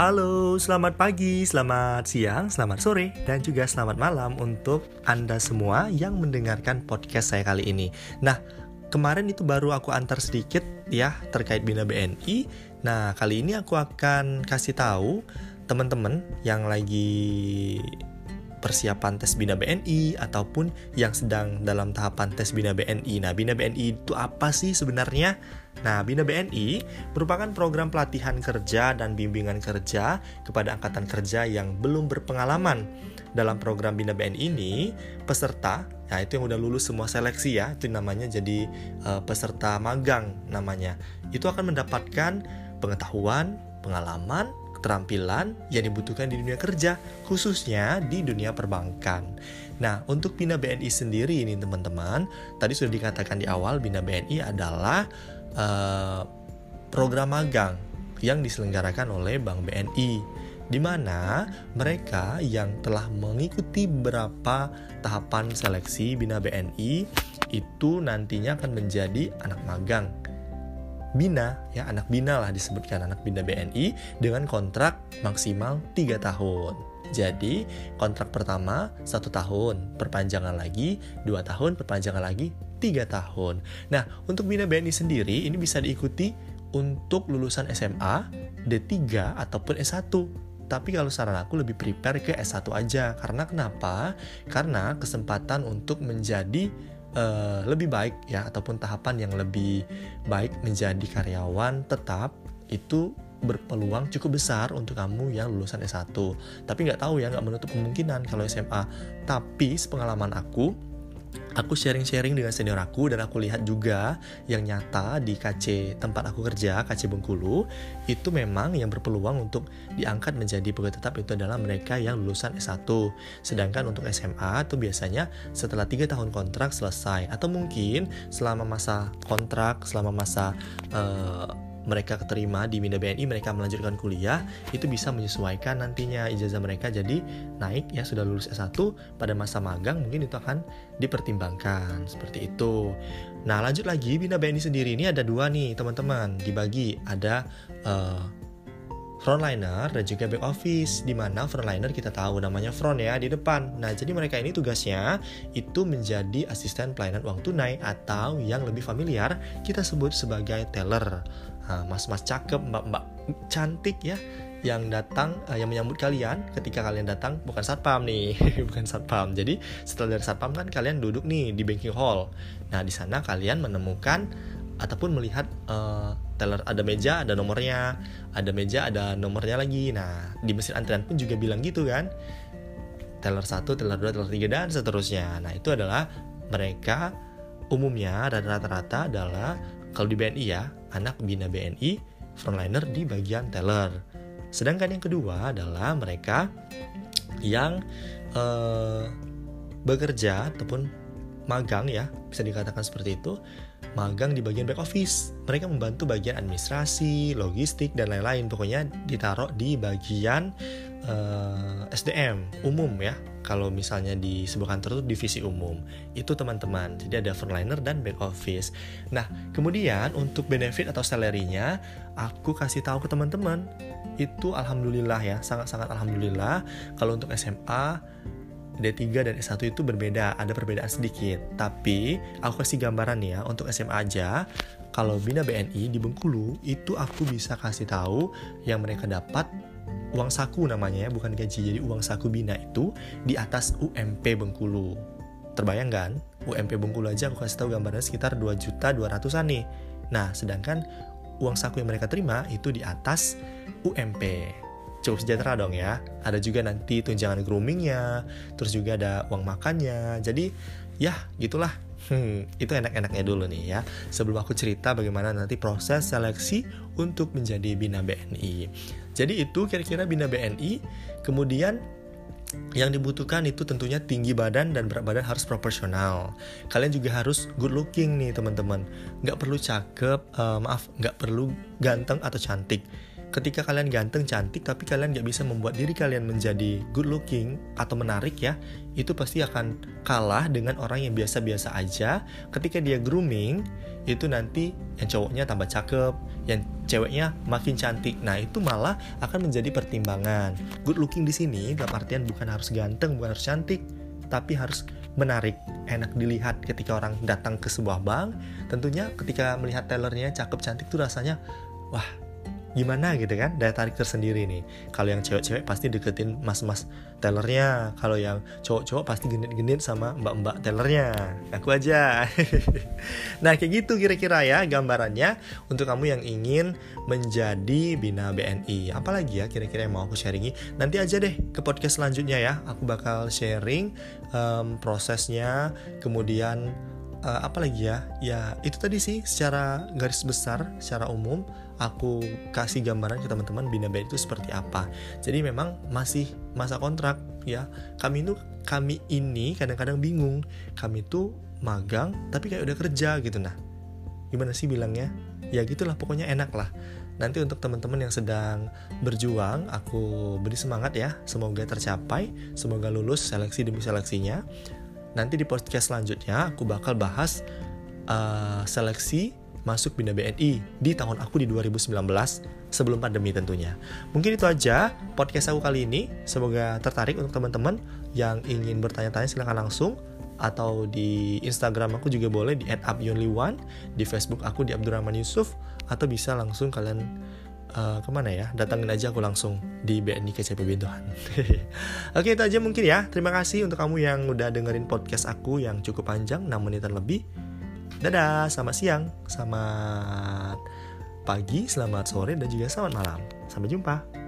Halo, selamat pagi, selamat siang, selamat sore, dan juga selamat malam untuk Anda semua yang mendengarkan podcast saya kali ini. Nah, kemarin itu baru aku antar sedikit ya terkait Bina BNI. Nah, kali ini aku akan kasih tahu teman-teman yang lagi persiapan tes Bina BNI ataupun yang sedang dalam tahapan tes Bina BNI. Nah, Bina BNI itu apa sih sebenarnya? Nah, Bina BNI merupakan program pelatihan kerja dan bimbingan kerja kepada angkatan kerja yang belum berpengalaman. Dalam program Bina BNI ini, peserta, nah itu yang udah lulus semua seleksi ya, itu namanya jadi uh, peserta magang namanya. Itu akan mendapatkan pengetahuan, pengalaman, keterampilan yang dibutuhkan di dunia kerja, khususnya di dunia perbankan. Nah, untuk Bina BNI sendiri ini teman-teman, tadi sudah dikatakan di awal Bina BNI adalah uh, program magang yang diselenggarakan oleh Bank BNI di mana mereka yang telah mengikuti beberapa tahapan seleksi Bina BNI itu nantinya akan menjadi anak magang Bina, ya anak Bina lah disebutkan anak Bina BNI dengan kontrak maksimal 3 tahun. Jadi kontrak pertama satu tahun, perpanjangan lagi dua tahun, perpanjangan lagi tiga tahun. Nah untuk Bina BNI sendiri ini bisa diikuti untuk lulusan SMA, D3 ataupun S1 tapi kalau saran aku lebih prepare ke S1 aja karena kenapa? Karena kesempatan untuk menjadi uh, lebih baik ya ataupun tahapan yang lebih baik menjadi karyawan tetap itu berpeluang cukup besar untuk kamu yang lulusan S1 tapi nggak tahu ya nggak menutup kemungkinan kalau SMA tapi sepengalaman aku aku sharing-sharing dengan senior aku dan aku lihat juga yang nyata di KC tempat aku kerja, KC Bengkulu, itu memang yang berpeluang untuk diangkat menjadi pegawai tetap itu adalah mereka yang lulusan S1. Sedangkan untuk SMA itu biasanya setelah tiga tahun kontrak selesai atau mungkin selama masa kontrak, selama masa uh, mereka keterima di Minda BNI mereka melanjutkan kuliah itu bisa menyesuaikan nantinya ijazah mereka jadi naik ya sudah lulus S1 pada masa magang mungkin itu akan dipertimbangkan seperti itu nah lanjut lagi Bina BNI sendiri ini ada dua nih teman-teman dibagi ada uh, frontliner dan juga back office di mana frontliner kita tahu namanya front ya di depan. Nah, jadi mereka ini tugasnya itu menjadi asisten pelayanan uang tunai atau yang lebih familiar kita sebut sebagai teller. Mas-mas cakep, mbak-mbak cantik ya yang datang uh, yang menyambut kalian ketika kalian datang bukan satpam nih bukan satpam. Jadi setelah dari satpam kan kalian duduk nih di banking hall. Nah di sana kalian menemukan ataupun melihat uh, teller ada meja ada nomornya ada meja ada nomornya lagi. Nah di mesin antrian pun juga bilang gitu kan. Teller 1, teller 2, teller 3 dan seterusnya. Nah itu adalah mereka umumnya rata-rata adalah kalau di BNI ya, anak bina BNI frontliner di bagian teller. Sedangkan yang kedua adalah mereka yang uh, bekerja ataupun magang ya, bisa dikatakan seperti itu, magang di bagian back office. Mereka membantu bagian administrasi, logistik dan lain-lain. Pokoknya ditaruh di bagian eh, SDM umum ya kalau misalnya di sebuah kantor itu divisi umum itu teman-teman jadi ada frontliner dan back office nah kemudian untuk benefit atau salary-nya aku kasih tahu ke teman-teman itu alhamdulillah ya sangat-sangat alhamdulillah kalau untuk SMA D3 dan S1 itu berbeda, ada perbedaan sedikit. Tapi aku kasih gambaran ya untuk SMA aja. Kalau Bina BNI di Bengkulu itu aku bisa kasih tahu yang mereka dapat uang saku namanya ya, bukan gaji. Jadi uang saku Bina itu di atas UMP Bengkulu. Terbayang kan? UMP Bengkulu aja aku kasih tahu gambarnya sekitar 2 juta 200-an nih. Nah, sedangkan uang saku yang mereka terima itu di atas UMP. Cukup sejahtera dong ya. Ada juga nanti tunjangan groomingnya, terus juga ada uang makannya. Jadi ya gitulah Hmm, itu enak-enaknya dulu nih ya. Sebelum aku cerita bagaimana nanti proses seleksi untuk menjadi Bina BNI. Jadi itu kira-kira Bina BNI. Kemudian yang dibutuhkan itu tentunya tinggi badan dan berat badan harus proporsional. Kalian juga harus good looking nih teman-teman. Nggak perlu cakep, uh, maaf, nggak perlu ganteng atau cantik. Ketika kalian ganteng cantik tapi kalian gak bisa membuat diri kalian menjadi good looking atau menarik ya itu pasti akan kalah dengan orang yang biasa-biasa aja. Ketika dia grooming itu nanti yang cowoknya tambah cakep yang ceweknya makin cantik. Nah itu malah akan menjadi pertimbangan. Good looking di sini dalam artian bukan harus ganteng bukan harus cantik tapi harus menarik, enak dilihat ketika orang datang ke sebuah bank. Tentunya ketika melihat tellernya cakep cantik tuh rasanya wah gimana gitu kan daya tarik tersendiri nih. Kalau yang cewek-cewek pasti deketin mas-mas tellernya. Kalau yang cowok-cowok pasti genit-genit sama mbak-mbak tellernya. Aku aja. Nah kayak gitu kira-kira ya gambarannya untuk kamu yang ingin menjadi bina BNI apalagi ya kira-kira yang mau aku sharingi nanti aja deh ke podcast selanjutnya ya. Aku bakal sharing um, prosesnya kemudian uh, apa lagi ya ya itu tadi sih secara garis besar secara umum aku kasih gambaran ke teman-teman Bina BNI itu seperti apa. Jadi memang masih masa kontrak ya. Kami itu kami ini kadang-kadang bingung. Kami itu magang tapi kayak udah kerja gitu nah. Gimana sih bilangnya? Ya gitulah pokoknya enak lah. Nanti untuk teman-teman yang sedang berjuang, aku beri semangat ya. Semoga tercapai, semoga lulus seleksi demi seleksinya. Nanti di podcast selanjutnya aku bakal bahas uh, seleksi masuk Bina BNI di tahun aku di 2019 sebelum pandemi tentunya. Mungkin itu aja podcast aku kali ini. Semoga tertarik untuk teman-teman yang ingin bertanya-tanya silahkan langsung atau di Instagram aku juga boleh di @upyonly1, di Facebook aku di Abdurrahman Yusuf atau bisa langsung kalian uh, ke mana ya datangin aja aku langsung di BNI KCP Bintuhan Oke itu aja mungkin ya terima kasih untuk kamu yang udah dengerin podcast aku yang cukup panjang 6 menitan lebih Dadah, selamat siang, selamat pagi, selamat sore, dan juga selamat malam. Sampai jumpa.